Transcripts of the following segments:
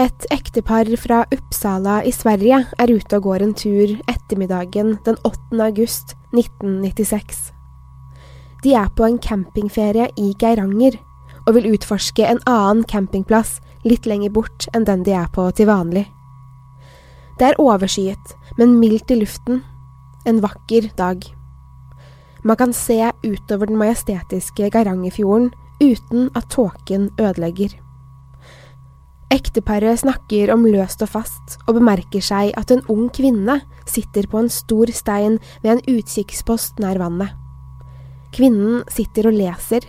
Et ektepar fra Uppsala i Sverige er ute og går en tur ettermiddagen den 8. august 1996. De er på en campingferie i Geiranger og vil utforske en annen campingplass litt lenger bort enn den de er på til vanlig. Det er overskyet, men mildt i luften. En vakker dag. Man kan se utover den majestetiske Geirangerfjorden uten at tåken ødelegger. Ekteparet snakker om løst og fast, og bemerker seg at en ung kvinne sitter på en stor stein ved en utkikkspost nær vannet. Kvinnen sitter og leser,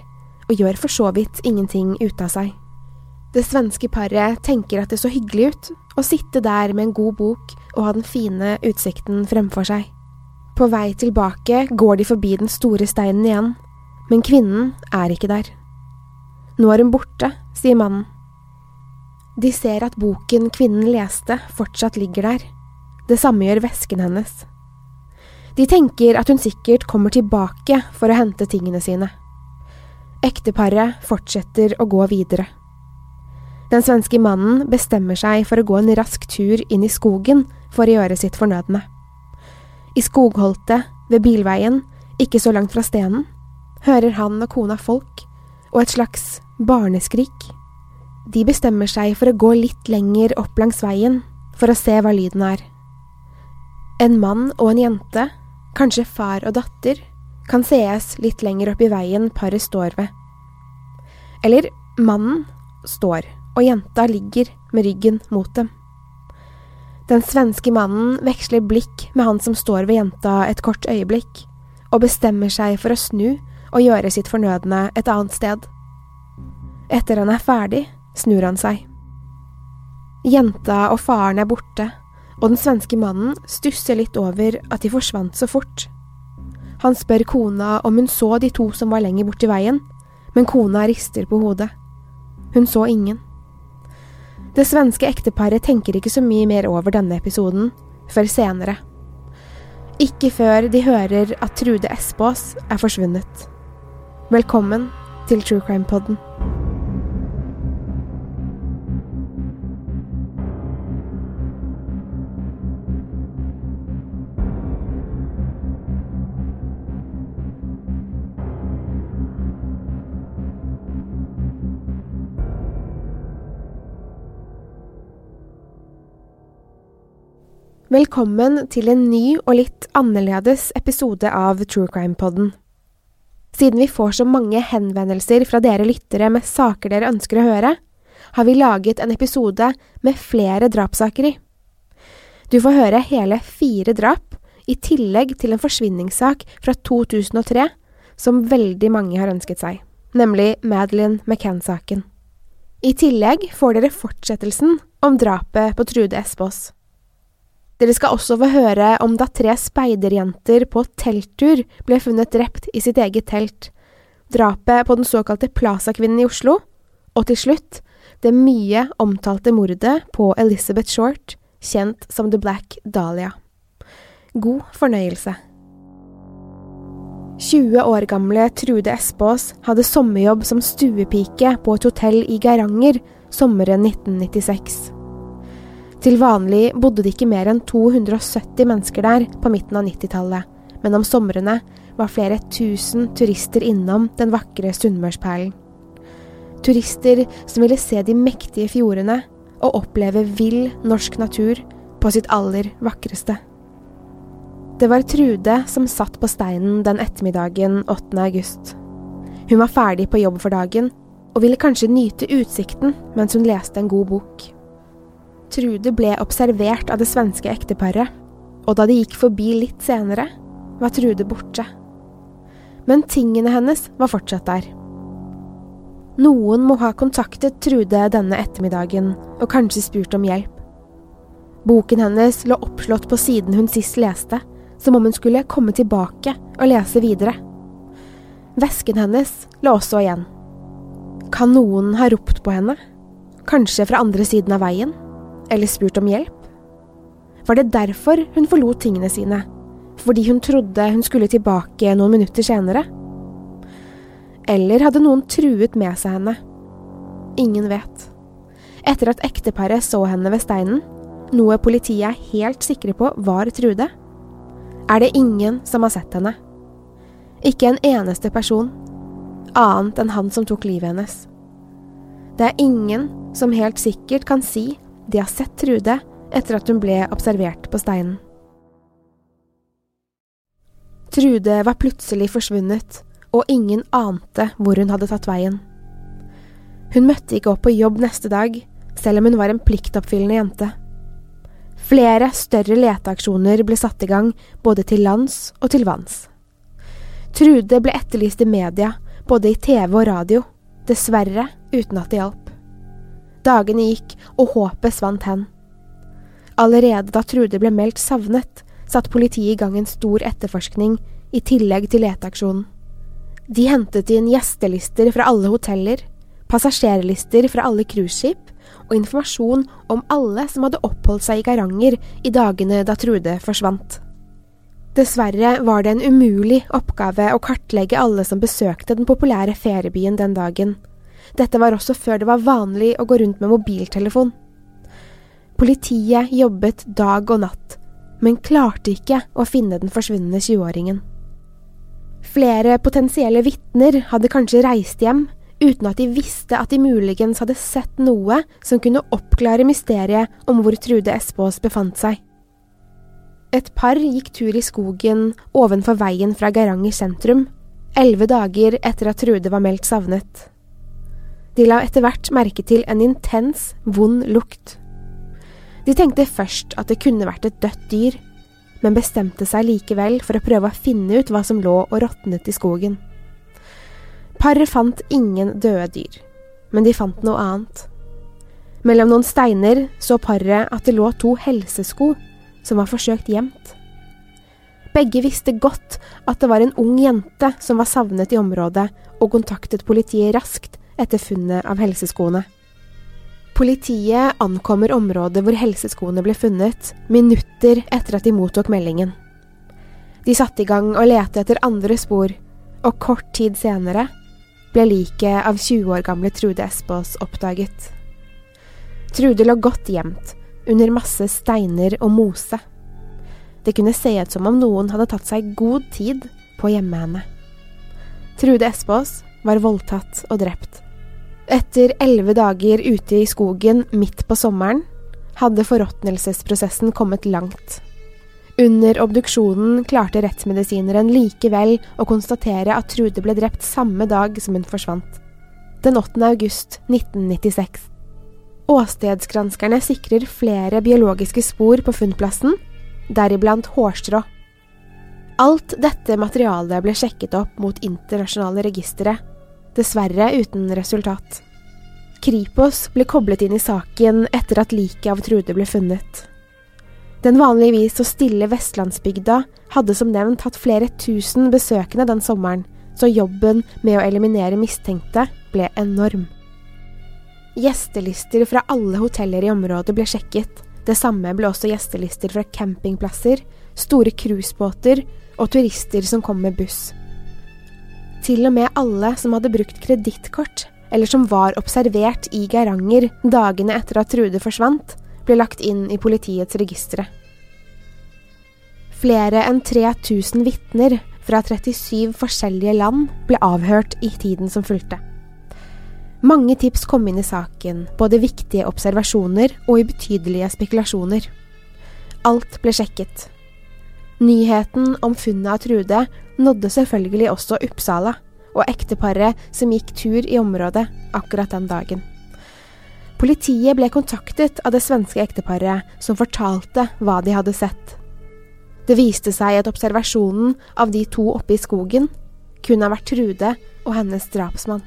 og gjør for så vidt ingenting ut av seg. Det svenske paret tenker at det så hyggelig ut å sitte der med en god bok og ha den fine utsikten fremfor seg. På vei tilbake går de forbi den store steinen igjen, men kvinnen er ikke der. Nå er hun borte, sier mannen. De ser at boken kvinnen leste, fortsatt ligger der. Det samme gjør vesken hennes. De tenker at hun sikkert kommer tilbake for å hente tingene sine. Ekteparet fortsetter å gå videre. Den svenske mannen bestemmer seg for å gå en rask tur inn i skogen for å gjøre sitt fornødne. I skogholtet, ved bilveien, ikke så langt fra stenen, hører han og kona folk, og et slags barneskrik. De bestemmer seg for å gå litt lenger opp langs veien for å se hva lyden er. En mann og en jente, kanskje far og datter, kan sees litt lenger opp i veien paret står ved. Eller mannen står, og jenta ligger med ryggen mot dem. Den svenske mannen veksler blikk med han som står ved jenta et kort øyeblikk, og bestemmer seg for å snu og gjøre sitt fornødne et annet sted. Etter han er ferdig, snur han seg. Jenta og faren er borte, og den svenske mannen stusser litt over at de forsvant så fort. Han spør kona om hun så de to som var lenger borti veien, men kona rister på hodet. Hun så ingen. Det svenske ekteparet tenker ikke så mye mer over denne episoden før senere. Ikke før de hører at Trude Espås er forsvunnet. Velkommen til True Crime Podden. Velkommen til en ny og litt annerledes episode av True Crime Podden. Siden vi får så mange henvendelser fra dere lyttere med saker dere ønsker å høre, har vi laget en episode med flere drapssaker i. Du får høre hele fire drap, i tillegg til en forsvinningssak fra 2003 som veldig mange har ønsket seg, nemlig Madeleine McCann-saken. I tillegg får dere fortsettelsen om drapet på Trude Espås. Dere skal også få høre om da tre speiderjenter på telttur ble funnet drept i sitt eget telt, drapet på den såkalte Plaza-kvinnen i Oslo, og til slutt det mye omtalte mordet på Elizabeth Short kjent som The Black Dahlia. God fornøyelse. 20 år gamle Trude Espås hadde sommerjobb som stuepike på et hotell i Geiranger sommeren 1996. Til vanlig bodde det ikke mer enn 270 mennesker der på midten av 90-tallet, men om somrene var flere tusen turister innom den vakre Sunnmørsperlen. Turister som ville se de mektige fjordene og oppleve vill norsk natur på sitt aller vakreste. Det var Trude som satt på steinen den ettermiddagen 8. august. Hun var ferdig på jobb for dagen og ville kanskje nyte utsikten mens hun leste en god bok. Trude ble observert av det svenske ekteparet, og da de gikk forbi litt senere, var Trude borte. Men tingene hennes var fortsatt der. Noen må ha kontaktet Trude denne ettermiddagen og kanskje spurt om hjelp. Boken hennes lå oppslått på siden hun sist leste, som om hun skulle komme tilbake og lese videre. Vesken hennes lå også igjen. Kan noen ha ropt på henne? Kanskje fra andre siden av veien? Eller spurt om hjelp? Var det derfor hun forlot tingene sine? Fordi hun trodde hun skulle tilbake noen minutter senere? Eller hadde noen truet med seg henne? Ingen vet. Etter at ekteparet så henne ved steinen, noe politiet er helt sikre på var Trude, er det ingen som har sett henne. Ikke en eneste person, annet enn han som tok livet hennes. Det er ingen som helt sikkert kan si de har sett Trude etter at hun ble observert på steinen. Trude var plutselig forsvunnet, og ingen ante hvor hun hadde tatt veien. Hun møtte ikke opp på jobb neste dag, selv om hun var en pliktoppfyllende jente. Flere større leteaksjoner ble satt i gang, både til lands og til vanns. Trude ble etterlyst i media, både i TV og radio, dessverre uten at det hjalp. Dagene gikk, og håpet svant hen. Allerede da Trude ble meldt savnet, satte politiet i gang en stor etterforskning, i tillegg til leteaksjonen. De hentet inn gjestelister fra alle hoteller, passasjerlister fra alle cruiseskip og informasjon om alle som hadde oppholdt seg i Geiranger i dagene da Trude forsvant. Dessverre var det en umulig oppgave å kartlegge alle som besøkte den populære feriebyen den dagen. Dette var også før det var vanlig å gå rundt med mobiltelefon. Politiet jobbet dag og natt, men klarte ikke å finne den forsvunne 20-åringen. Flere potensielle vitner hadde kanskje reist hjem uten at de visste at de muligens hadde sett noe som kunne oppklare mysteriet om hvor Trude Espås befant seg. Et par gikk tur i skogen ovenfor veien fra Geiranger sentrum, elleve dager etter at Trude var meldt savnet. De la etter hvert merke til en intens, vond lukt. De tenkte først at det kunne vært et dødt dyr, men bestemte seg likevel for å prøve å finne ut hva som lå og råtnet i skogen. Paret fant ingen døde dyr, men de fant noe annet. Mellom noen steiner så paret at det lå to helsesko som var forsøkt gjemt. Begge visste godt at det var en ung jente som var savnet i området, og kontaktet politiet raskt etter funnet av helseskoene. Politiet ankommer området hvor helseskoene ble funnet, minutter etter at de mottok meldingen. De satte i gang å lete etter andre spor, og kort tid senere ble liket av 20 år gamle Trude Espås oppdaget. Trude lå godt gjemt, under masse steiner og mose. Det kunne se ut som om noen hadde tatt seg god tid på å gjemme henne. Trude Espås var voldtatt og drept. Etter elleve dager ute i skogen midt på sommeren hadde forråtnelsesprosessen kommet langt. Under obduksjonen klarte rettsmedisineren likevel å konstatere at Trude ble drept samme dag som hun forsvant. Den 8. august 1996. Åstedsgranskerne sikrer flere biologiske spor på funnplassen, deriblant hårstrå. Alt dette materialet ble sjekket opp mot internasjonale registre, dessverre uten resultat. Kripos ble koblet inn i saken etter at liket av Trude ble funnet. Den vanligvis så stille vestlandsbygda hadde som nevnt hatt flere tusen besøkende den sommeren, så jobben med å eliminere mistenkte ble enorm. Gjestelister fra alle hoteller i området ble sjekket, Det samme ble også gjestelister fra campingplasser, store cruisebåter og turister som kom med buss. Til og med alle som hadde brukt kredittkort, eller som var observert i Geiranger dagene etter at Trude forsvant, ble lagt inn i politiets registre. Flere enn 3000 vitner fra 37 forskjellige land ble avhørt i tiden som fulgte. Mange tips kom inn i saken, både viktige observasjoner og ubetydelige spekulasjoner. Alt ble sjekket. Nyheten om funnet av Trude nådde selvfølgelig også Uppsala og ekteparet som gikk tur i området akkurat den dagen. Politiet ble kontaktet av det svenske ekteparet, som fortalte hva de hadde sett. Det viste seg at observasjonen av de to oppe i skogen kunne ha vært Trude og hennes drapsmann.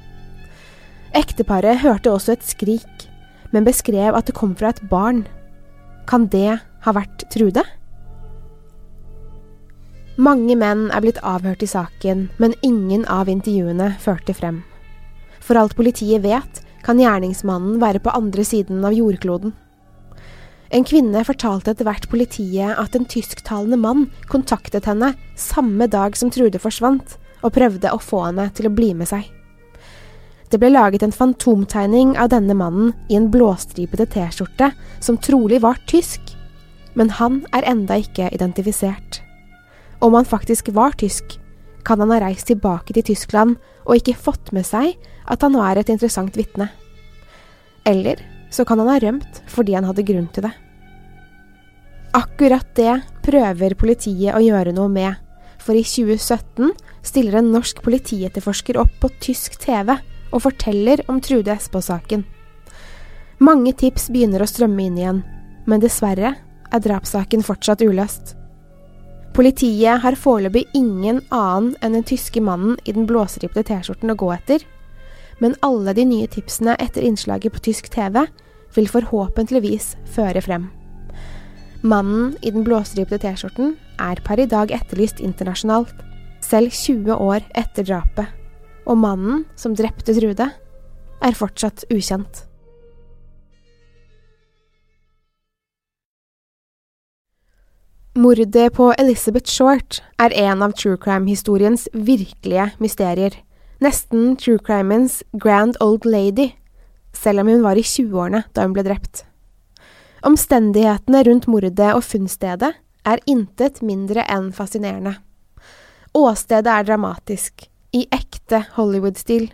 Ekteparet hørte også et skrik, men beskrev at det kom fra et barn. Kan det ha vært Trude? Mange menn er blitt avhørt i saken, men ingen av intervjuene førte frem. For alt politiet vet, kan gjerningsmannen være på andre siden av jordkloden. En kvinne fortalte etter hvert politiet at en tysktalende mann kontaktet henne samme dag som Trude forsvant, og prøvde å få henne til å bli med seg. Det ble laget en fantomtegning av denne mannen i en blåstripete T-skjorte som trolig var tysk, men han er enda ikke identifisert. Om han faktisk var tysk, kan han ha reist tilbake til Tyskland og ikke fått med seg at han nå er et interessant vitne. Eller så kan han ha rømt fordi han hadde grunn til det. Akkurat det prøver politiet å gjøre noe med, for i 2017 stiller en norsk politietterforsker opp på tysk TV og forteller om Trude Espå-saken. Mange tips begynner å strømme inn igjen, men dessverre er drapssaken fortsatt uløst. Politiet har foreløpig ingen annen enn den tyske mannen i den blåstripte T-skjorten å gå etter, men alle de nye tipsene etter innslaget på tysk TV vil forhåpentligvis føre frem. Mannen i den blåstripte T-skjorten er per i dag etterlyst internasjonalt, selv 20 år etter drapet, og mannen som drepte Trude, er fortsatt ukjent. Mordet på Elizabeth Short er en av true crime-historiens virkelige mysterier. Nesten true crimens grand old lady, selv om hun var i 20-årene da hun ble drept. Omstendighetene rundt mordet og funnstedet er intet mindre enn fascinerende. Åstedet er dramatisk, i ekte Hollywood-stil.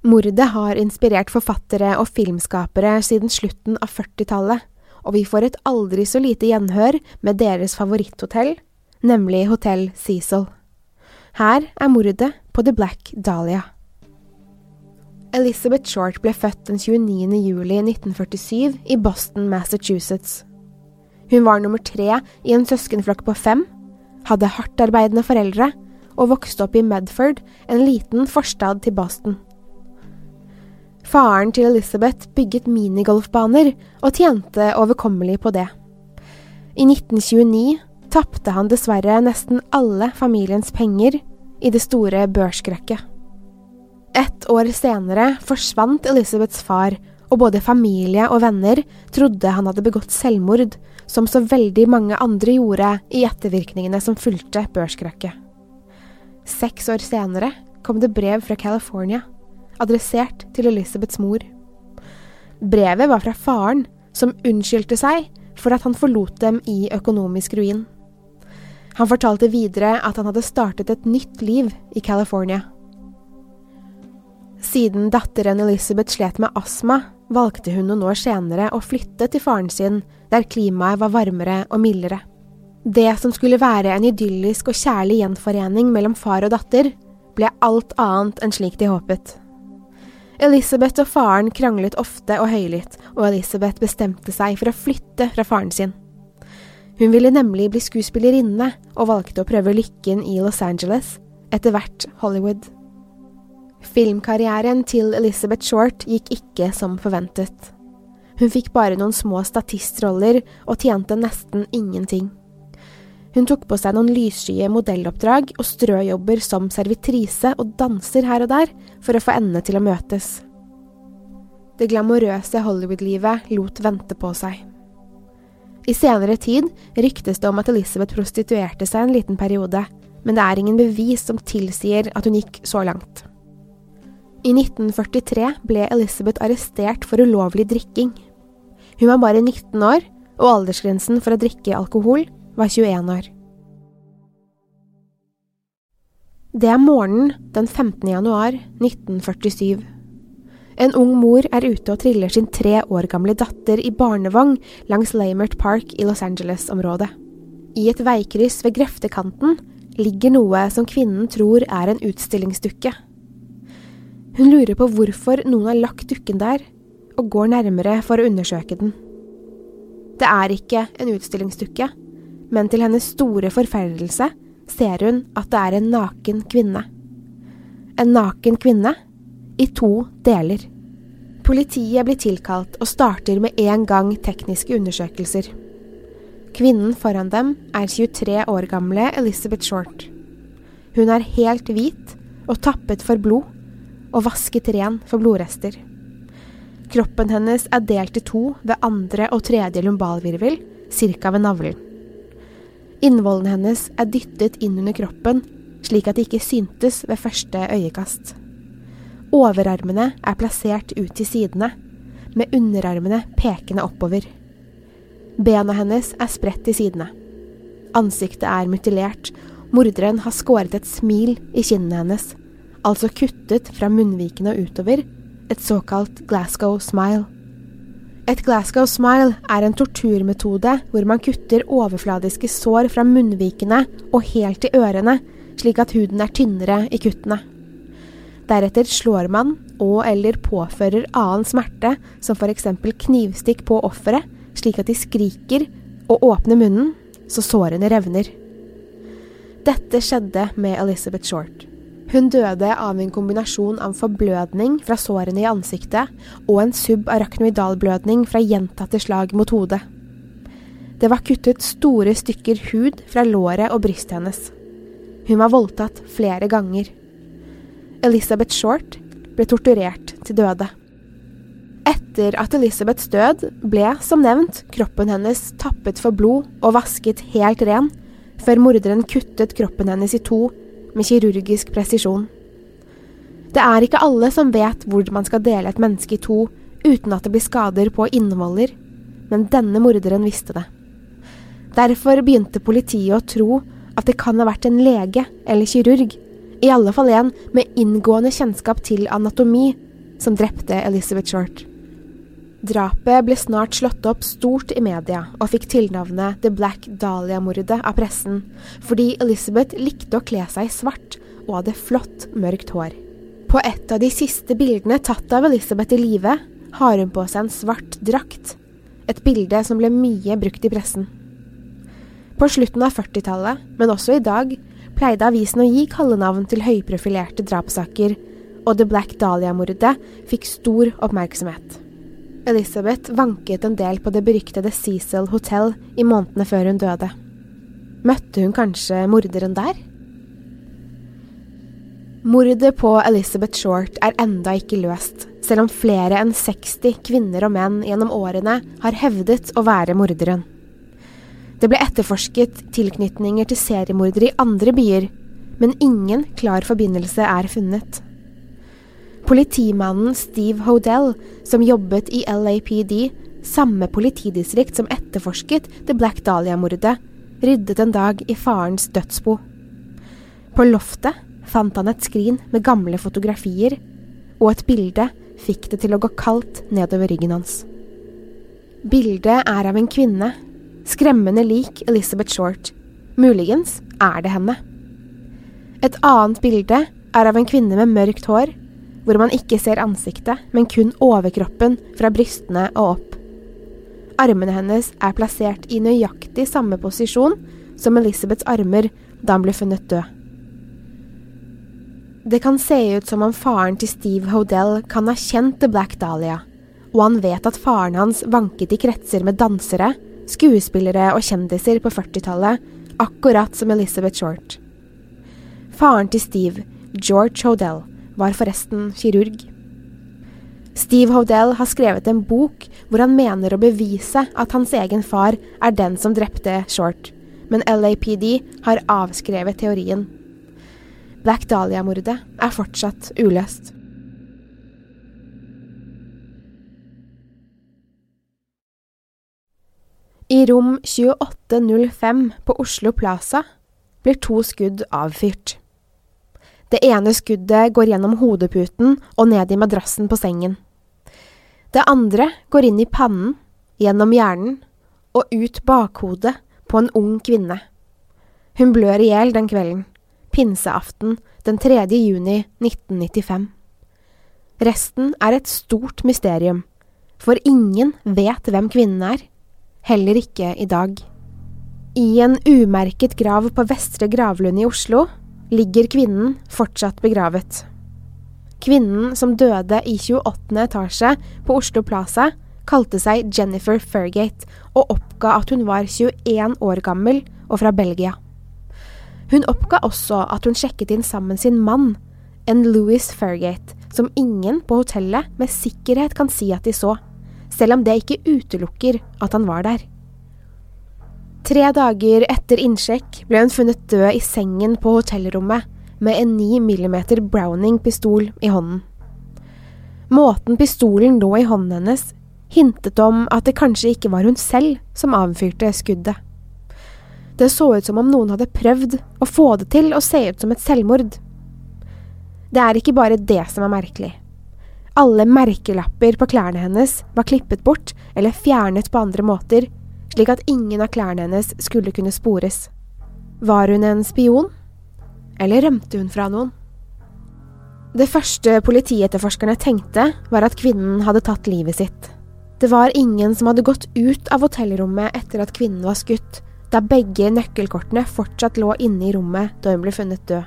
Mordet har inspirert forfattere og filmskapere siden slutten av 40-tallet, og vi får et aldri så lite gjenhør med deres favoritthotell, nemlig Hotell Cecil. Her er mordet på The Black Dahlia. Elizabeth Short ble født den 29. juli 1947 i Boston, Massachusetts. Hun var nummer tre i en søskenflokk på fem, hadde hardtarbeidende foreldre og vokste opp i Medford, en liten forstad til Boston. Faren til Elizabeth bygget minigolfbaner og tjente overkommelig på det. I 1929 tapte han dessverre nesten alle familiens penger i det store børskrekket. Ett år senere forsvant Elizabeths far, og både familie og venner trodde han hadde begått selvmord, som så veldig mange andre gjorde i ettervirkningene som fulgte børskrekket. Seks år senere kom det brev fra California, adressert til Elisabeths mor. Brevet var fra faren, som unnskyldte seg for at han forlot dem i økonomisk ruin. Han fortalte videre at han hadde startet et nytt liv i California. Siden datteren Elizabeth slet med astma, valgte hun noen år senere å flytte til faren sin, der klimaet var varmere og mildere. Det som skulle være en idyllisk og kjærlig gjenforening mellom far og datter, ble alt annet enn slik de håpet. Elizabeth og faren kranglet ofte og høylytt, og Elisabeth bestemte seg for å flytte fra faren sin. Hun ville nemlig bli skuespillerinne, og valgte å prøve lykken i Los Angeles, etter hvert Hollywood. Filmkarrieren til Elizabeth Short gikk ikke som forventet. Hun fikk bare noen små statistroller og tjente nesten ingenting. Hun tok på seg noen lysskye modelloppdrag og strøjobber som servitrise og danser her og der for å få endene til å møtes. Det glamorøse Hollywood-livet lot vente på seg. I senere tid ryktes det om at Elizabeth prostituerte seg en liten periode, men det er ingen bevis som tilsier at hun gikk så langt. I 1943 ble Elizabeth arrestert for ulovlig drikking. Hun var bare 19 år, og aldersgrensen for å drikke alkohol var 21 år. Det er morgenen den 15. januar 1947. En ung mor er ute og triller sin tre år gamle datter i barnevogn langs Lamert Park i Los Angeles-området. I et veikryss ved grøftekanten ligger noe som kvinnen tror er en utstillingsdukke. Hun lurer på hvorfor noen har lagt dukken der, og går nærmere for å undersøke den. Det er ikke en utstillingsdukke, men til hennes store forferdelse ser hun at det er en naken kvinne. En naken kvinne i to deler. Politiet blir tilkalt og starter med en gang tekniske undersøkelser. Kvinnen foran dem er 23 år gamle Elizabeth Short. Hun er helt hvit og tappet for blod, og vasket ren for blodrester. Kroppen hennes er delt i to ved andre og tredje lumbalvirvel, ca. ved navlen. Innvollene hennes er dyttet inn under kroppen, slik at de ikke syntes ved første øyekast. Overarmene er plassert ut til sidene, med underarmene pekende oppover. Bena hennes er spredt til sidene. Ansiktet er mutilert, morderen har skåret et smil i kinnene hennes, altså kuttet fra munnvikene og utover, et såkalt Glasgow smile. Et Glasgow smile er en torturmetode hvor man kutter overfladiske sår fra munnvikene og helt til ørene, slik at huden er tynnere i kuttene. Deretter slår man og eller påfører annen smerte, som f.eks. knivstikk på offeret, slik at de skriker og åpner munnen så sårene revner. Dette skjedde med Elizabeth Short. Hun døde av en kombinasjon av forblødning fra sårene i ansiktet og en subarachnoidalblødning fra gjentatte slag mot hodet. Det var kuttet store stykker hud fra låret og brystet hennes. Hun var voldtatt flere ganger. Elizabeth Short ble torturert til døde. Etter at Elizabeths død ble, som nevnt, kroppen hennes tappet for blod og vasket helt ren, før morderen kuttet kroppen hennes i to med kirurgisk presisjon. Det er ikke alle som vet hvor man skal dele et menneske i to uten at det blir skader på innvoller, men denne morderen visste det. Derfor begynte politiet å tro at det kan ha vært en lege eller kirurg i alle fall en med inngående kjennskap til anatomi, som drepte Elizabeth Short. Drapet ble snart slått opp stort i media og fikk tilnavnet The Black Dahlia-mordet av pressen, fordi Elizabeth likte å kle seg i svart og hadde flott, mørkt hår. På et av de siste bildene tatt av Elizabeth i live har hun på seg en svart drakt, et bilde som ble mye brukt i pressen. På slutten av 40-tallet, men også i dag, pleide avisen å gi kallenavn til høyprofilerte drapssaker, og The Black Dahlia-mordet fikk stor oppmerksomhet. Elizabeth vanket en del på det beryktede Cecil Hotel i månedene før hun døde. Møtte hun kanskje morderen der? Mordet på Elizabeth Short er enda ikke løst, selv om flere enn 60 kvinner og menn gjennom årene har hevdet å være morderen. Det ble etterforsket tilknytninger til seriemordere i andre byer, men ingen klar forbindelse er funnet. Politimannen Steve Hodell, som jobbet i LAPD, samme politidistrikt som etterforsket The Black Dahlia-mordet, ryddet en dag i farens dødsbo. På loftet fant han et skrin med gamle fotografier, og et bilde fikk det til å gå kaldt nedover ryggen hans. Bildet er av en kvinne Skremmende lik Elizabeth Short. Muligens er det henne. Et annet bilde er av en kvinne med mørkt hår, hvor man ikke ser ansiktet, men kun overkroppen fra brystene og opp. Armene hennes er plassert i nøyaktig samme posisjon som Elisabeths armer da han ble funnet død. Det kan se ut som om faren til Steve Hodell kan ha kjent The Black Dahlia, og han vet at faren hans vanket i kretser med dansere skuespillere og kjendiser på 40-tallet, akkurat som Elizabeth Short. Faren til Steve, George Hodell, var forresten kirurg. Steve Hodell har skrevet en bok hvor han mener å bevise at hans egen far er den som drepte Short, men LAPD har avskrevet teorien. Black Dahlia-mordet er fortsatt uløst. I rom 2805 på Oslo Plaza blir to skudd avfyrt. Det ene skuddet går gjennom hodeputen og ned i madrassen på sengen. Det andre går inn i pannen, gjennom hjernen og ut bakhodet på en ung kvinne. Hun blør i hjel den kvelden, pinseaften den 3. juni 1995. Resten er et stort mysterium, for ingen vet hvem kvinnen er, heller ikke i dag. I en umerket grav på Vestre Gravlund i Oslo ligger kvinnen fortsatt begravet. Kvinnen som døde i 28. etasje på Oslo Plaza, kalte seg Jennifer Fergate og oppga at hun var 21 år gammel og fra Belgia. Hun oppga også at hun sjekket inn sammen sin mann, en Louis Fergate, som ingen på hotellet med sikkerhet kan si at de så, selv om det ikke utelukker at han var der. Tre dager etter innsjekk ble hun funnet død i sengen på hotellrommet med en 9 mm Browning-pistol i hånden. Måten pistolen lå i hånden hennes, hintet om at det kanskje ikke var hun selv som avfyrte skuddet. Det så ut som om noen hadde prøvd å få det til å se ut som et selvmord. Det er ikke bare det som er merkelig. Alle merkelapper på klærne hennes var klippet bort eller fjernet på andre måter, slik at ingen av klærne hennes skulle kunne spores. Var hun en spion? Eller rømte hun fra noen? Det første politietterforskerne tenkte, var at kvinnen hadde tatt livet sitt. Det var ingen som hadde gått ut av hotellrommet etter at kvinnen var skutt, da begge nøkkelkortene fortsatt lå inne i rommet da hun ble funnet død.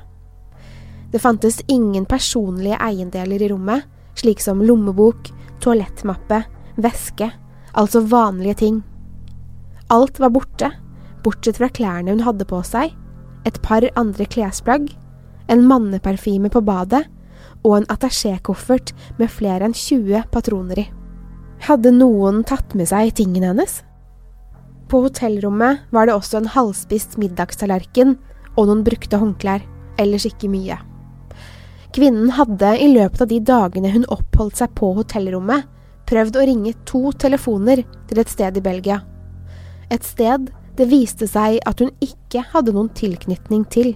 Det fantes ingen personlige eiendeler i rommet, slik som lommebok, toalettmappe, veske, altså vanlige ting. Alt var borte, bortsett fra klærne hun hadde på seg, et par andre klesplagg, en manneparfyme på badet og en attachékoffert med flere enn 20 patroner i. Hadde noen tatt med seg tingene hennes? På hotellrommet var det også en halvspist middagstallerken og noen brukte håndklær, ellers ikke mye. Kvinnen hadde i løpet av de dagene hun oppholdt seg på hotellrommet, prøvd å ringe to telefoner til et sted i Belgia et sted det viste seg at hun ikke hadde noen tilknytning til.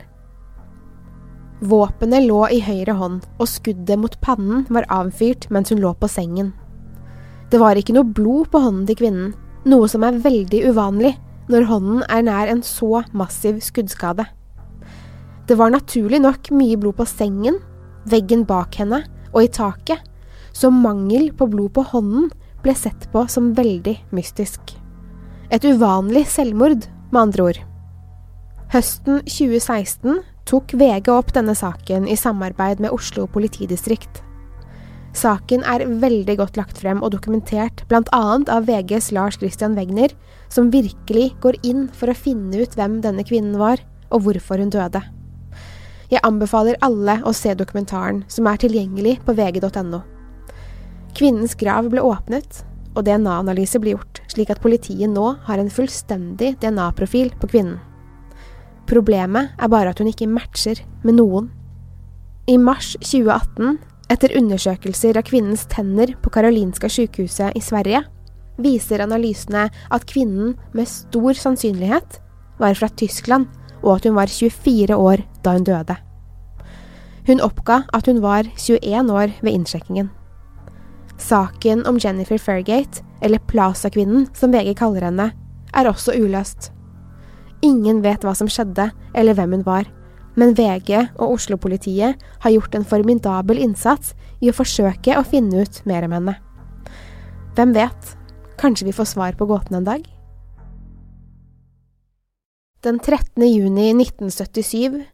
Våpenet lå i høyre hånd, og skuddet mot pannen var avfyrt mens hun lå på sengen. Det var ikke noe blod på hånden til kvinnen, noe som er veldig uvanlig når hånden er nær en så massiv skuddskade. Det var naturlig nok mye blod på sengen, veggen bak henne og i taket, så mangel på blod på hånden ble sett på som veldig mystisk. Et uvanlig selvmord, med andre ord. Høsten 2016 tok VG opp denne saken i samarbeid med Oslo politidistrikt. Saken er veldig godt lagt frem og dokumentert, bl.a. av VGs Lars Christian Wegner, som virkelig går inn for å finne ut hvem denne kvinnen var, og hvorfor hun døde. Jeg anbefaler alle å se dokumentaren, som er tilgjengelig på vg.no. Kvinnens grav ble åpnet, og DNA-analyse blir gjort, slik at politiet nå har en fullstendig DNA-profil på kvinnen. Problemet er bare at hun ikke matcher med noen. I mars 2018, etter undersøkelser av kvinnens tenner på Karolinska sykehuset i Sverige, viser analysene at kvinnen med stor sannsynlighet var fra Tyskland, og at hun var 24 år da hun døde. Hun oppga at hun var 21 år ved innsjekkingen. Saken om Jennifer Fairgate, eller Plaza-kvinnen som VG kaller henne, er også uløst. Ingen vet hva som skjedde, eller hvem hun var, men VG og Oslo-politiet har gjort en formidabel innsats i å forsøke å finne ut mer om henne. Hvem vet, kanskje vi får svar på gåten en dag? Den 13. juni 1977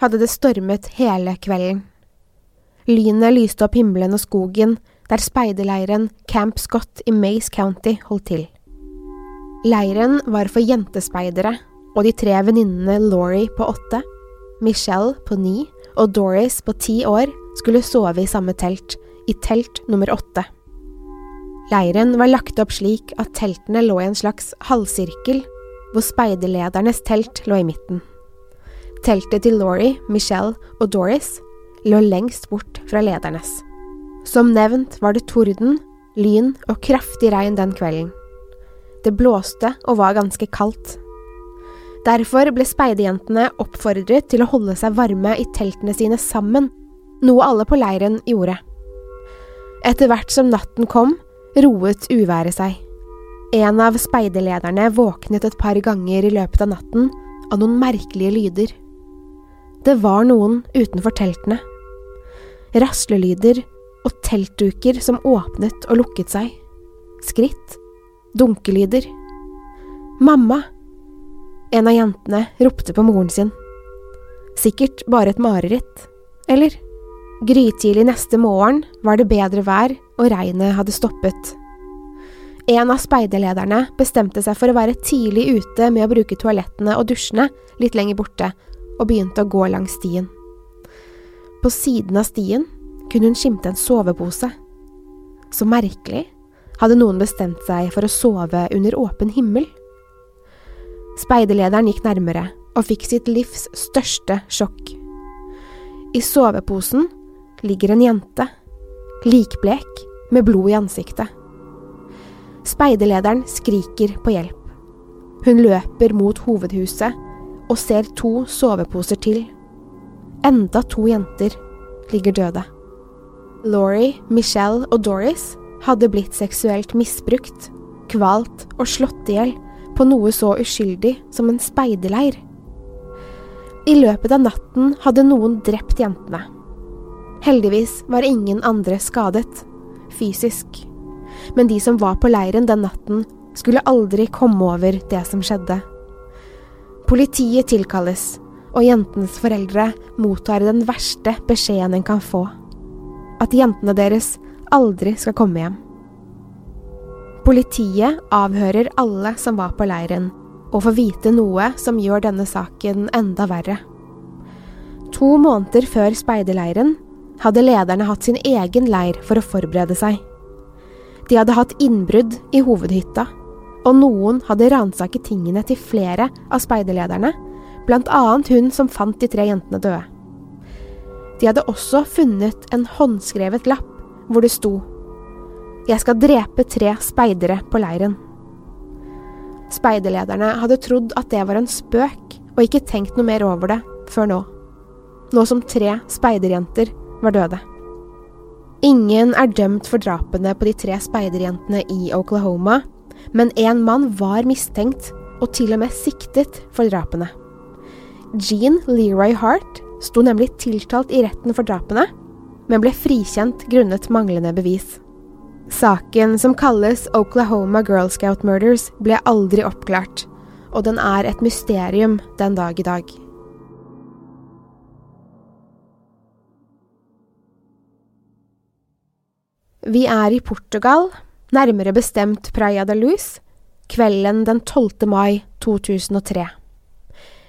hadde det stormet hele kvelden. Lynet lyste opp himmelen og skogen der speiderleiren Camp Scott i Mace County holdt til. Leiren var for jentespeidere, og de tre venninnene Laurie på åtte, Michelle på ni og Doris på ti år skulle sove i samme telt, i telt nummer åtte. Leiren var lagt opp slik at teltene lå i en slags halvsirkel, hvor speiderledernes telt lå i midten. Teltet til Laurie, Michelle og Doris lå lengst bort fra ledernes. Som nevnt var det torden, lyn og kraftig regn den kvelden. Det blåste og var ganske kaldt. Derfor ble speiderjentene oppfordret til å holde seg varme i teltene sine sammen, noe alle på leiren gjorde. Etter hvert som natten kom, roet uværet seg. En av speiderlederne våknet et par ganger i løpet av natten av noen merkelige lyder. Det var noen utenfor teltene. Raslelyder teltduker som åpnet og lukket seg. Skritt. Dunkelyder. Mamma! En av jentene ropte på moren sin. Sikkert bare et mareritt. Eller? Grytidlig neste morgen var det bedre vær, og regnet hadde stoppet. En av speiderlederne bestemte seg for å være tidlig ute med å bruke toalettene og dusjene litt lenger borte, og begynte å gå langs stien. På siden av stien kunne hun skimte en sovepose. Så merkelig, hadde noen bestemt seg for å sove under åpen himmel? Speiderlederen gikk nærmere og fikk sitt livs største sjokk. I soveposen ligger en jente, likblek, med blod i ansiktet. Speiderlederen skriker på hjelp. Hun løper mot hovedhuset og ser to soveposer til. Enda to jenter ligger døde. Laurie, Michelle og Doris hadde blitt seksuelt misbrukt, kvalt og slått i hjel på noe så uskyldig som en speiderleir. I løpet av natten hadde noen drept jentene. Heldigvis var ingen andre skadet, fysisk. Men de som var på leiren den natten, skulle aldri komme over det som skjedde. Politiet tilkalles, og jentens foreldre mottar den verste beskjeden en kan få. At jentene deres aldri skal komme hjem. Politiet avhører alle som var på leiren, og får vite noe som gjør denne saken enda verre. To måneder før speiderleiren hadde lederne hatt sin egen leir for å forberede seg. De hadde hatt innbrudd i hovedhytta, og noen hadde ransaket tingene til flere av speiderlederne, annet hun som fant de tre jentene døde. De hadde også funnet en håndskrevet lapp hvor det sto Jeg skal drepe tre speidere på leiren. Speiderlederne hadde trodd at det var en spøk, og ikke tenkt noe mer over det før nå. Nå som tre speiderjenter var døde. Ingen er dømt for drapene på de tre speiderjentene i Oklahoma, men én mann var mistenkt og til og med siktet for drapene. Jean Leroy Hart sto nemlig tiltalt i retten for drapene, men ble frikjent grunnet manglende bevis. Saken, som kalles Oklahoma Girl Scout Murders, ble aldri oppklart, og den er et mysterium den dag i dag. Vi er i Portugal, nærmere bestemt Praia da Luz, kvelden den 12. mai 2003.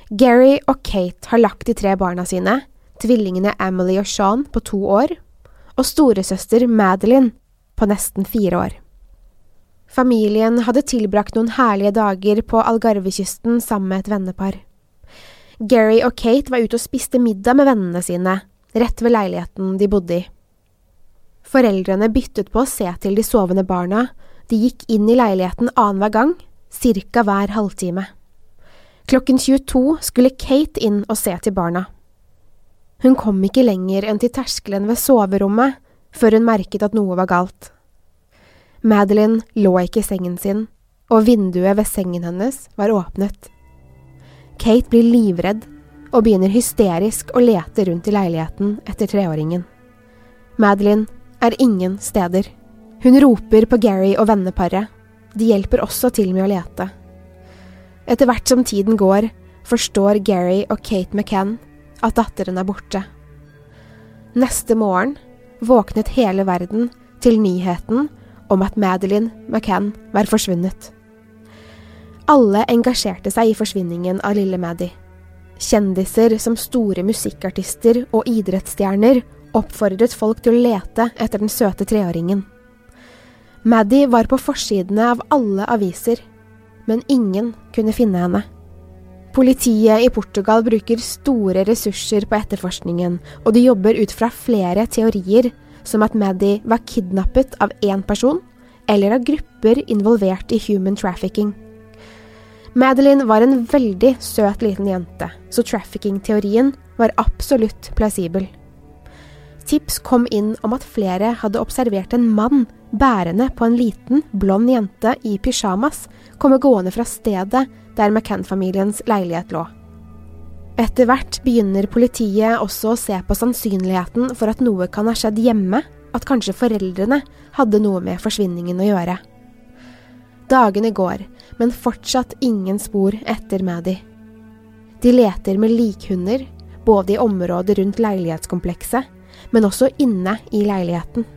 Gary og Kate har lagt de tre barna sine, tvillingene Emily og Sean på to år, og storesøster Madeline på nesten fire år. Familien hadde tilbrakt noen herlige dager på Algarvekysten sammen med et vennepar. Gary og Kate var ute og spiste middag med vennene sine, rett ved leiligheten de bodde i. Foreldrene byttet på å se til de sovende barna, de gikk inn i leiligheten annenhver gang, cirka hver halvtime. Klokken 22 skulle Kate inn og se til barna. Hun kom ikke lenger enn til terskelen ved soverommet før hun merket at noe var galt. Madeline lå ikke i sengen sin, og vinduet ved sengen hennes var åpnet. Kate blir livredd og begynner hysterisk å lete rundt i leiligheten etter treåringen. Madeline er ingen steder. Hun roper på Gary og venneparet. De hjelper også til med å lete. Etter hvert som tiden går, forstår Gary og Kate McCann at datteren er borte. Neste morgen våknet hele verden til nyheten om at Madeline McCann var forsvunnet. Alle engasjerte seg i forsvinningen av lille Maddie. Kjendiser som store musikkartister og idrettsstjerner oppfordret folk til å lete etter den søte treåringen. Maddie var på forsidene av alle aviser, men ingen kunne finne henne. Politiet i Portugal bruker store ressurser på etterforskningen, og de jobber ut fra flere teorier, som at Maddy var kidnappet av én person, eller av grupper involvert i human trafficking. Madeline var en veldig søt liten jente, så trafficking-teorien var absolutt plausibel. Tips kom inn om at flere hadde observert en mann bærende på en liten, blond jente i pysjamas kommer gående fra stedet der McCann-familiens leilighet lå. Etter hvert begynner politiet også å se på sannsynligheten for at noe kan ha skjedd hjemme, at kanskje foreldrene hadde noe med forsvinningen å gjøre. Dagene går, men fortsatt ingen spor etter Maddy. De leter med likhunder, både i området rundt leilighetskomplekset, men også inne i leiligheten.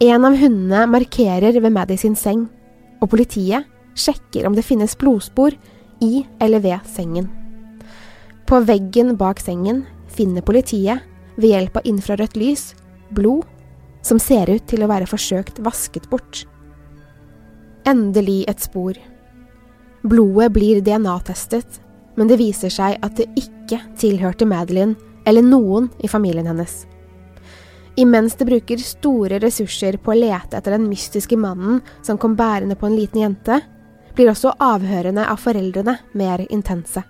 En av hundene markerer ved Maddie sin seng, og politiet sjekker om det finnes blodspor i eller ved sengen. På veggen bak sengen finner politiet, ved hjelp av infrarødt lys, blod som ser ut til å være forsøkt vasket bort. Endelig et spor. Blodet blir DNA-testet, men det viser seg at det ikke tilhørte Madeline eller noen i familien hennes. Imens det bruker store ressurser på å lete etter den mystiske mannen som kom bærende på en liten jente, blir også avhørene av foreldrene mer intense.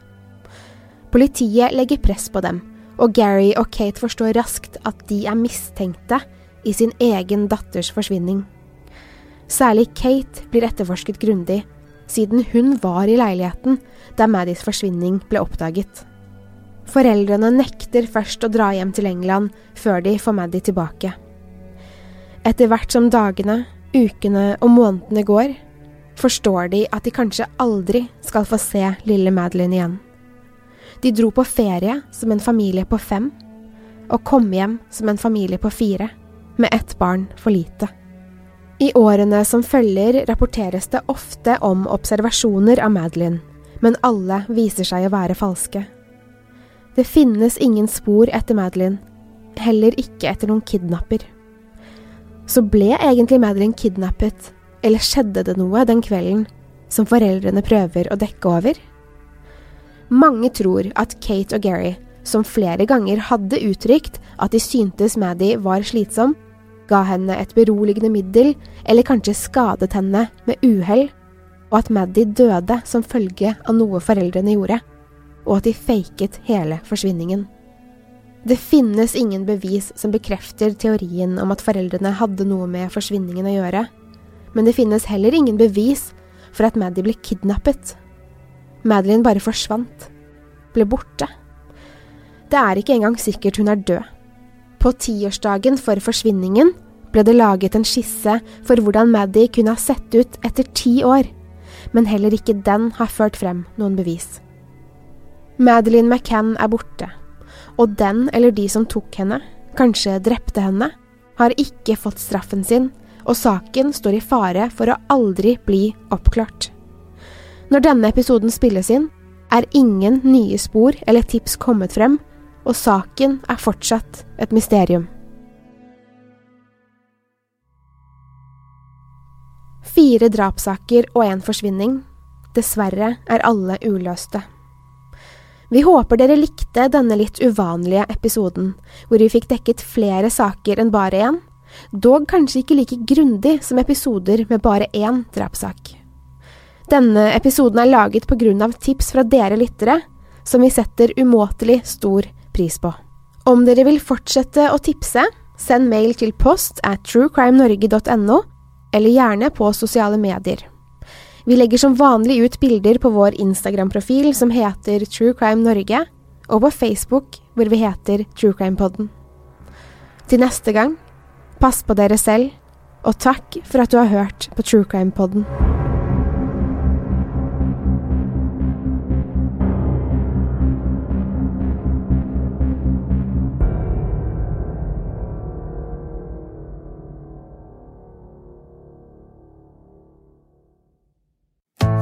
Politiet legger press på dem, og Gary og Kate forstår raskt at de er mistenkte i sin egen datters forsvinning. Særlig Kate blir etterforsket grundig, siden hun var i leiligheten da Maddies forsvinning ble oppdaget. Foreldrene nekter først å dra hjem til England før de får Maddy tilbake. Etter hvert som dagene, ukene og månedene går, forstår de at de kanskje aldri skal få se lille Madeline igjen. De dro på ferie som en familie på fem, og kom hjem som en familie på fire, med ett barn for lite. I årene som følger, rapporteres det ofte om observasjoner av Madeline, men alle viser seg å være falske. Det finnes ingen spor etter Madeline, heller ikke etter noen kidnapper. Så ble egentlig Madeline kidnappet, eller skjedde det noe den kvelden som foreldrene prøver å dekke over? Mange tror at Kate og Gary, som flere ganger hadde uttrykt at de syntes Maddie var slitsom, ga henne et beroligende middel eller kanskje skadet henne med uhell, og at Maddie døde som følge av noe foreldrene gjorde og at de faket hele forsvinningen. Det finnes ingen bevis som bekrefter teorien om at foreldrene hadde noe med forsvinningen å gjøre, men det finnes heller ingen bevis for at Maddie ble kidnappet. Madeline bare forsvant, ble borte. Det er ikke engang sikkert hun er død. På tiårsdagen for forsvinningen ble det laget en skisse for hvordan Maddie kunne ha sett ut etter ti år, men heller ikke den har ført frem noen bevis. Madeline McCann er borte, og den eller de som tok henne, kanskje drepte henne, har ikke fått straffen sin, og saken står i fare for å aldri bli oppklart. Når denne episoden spilles inn, er ingen nye spor eller tips kommet frem, og saken er fortsatt et mysterium. Fire drapssaker og en forsvinning. Dessverre er alle uløste. Vi håper dere likte denne litt uvanlige episoden, hvor vi fikk dekket flere saker enn bare én, dog kanskje ikke like grundig som episoder med bare én drapssak. Denne episoden er laget på grunn av tips fra dere lyttere, som vi setter umåtelig stor pris på. Om dere vil fortsette å tipse, send mail til post at truecrimenorge.no, eller gjerne på sosiale medier. Vi legger som vanlig ut bilder på vår Instagram-profil som heter True Crime Norge, og på Facebook hvor vi heter True Crime Podden. Til neste gang, pass på dere selv, og takk for at du har hørt på True Crime Podden.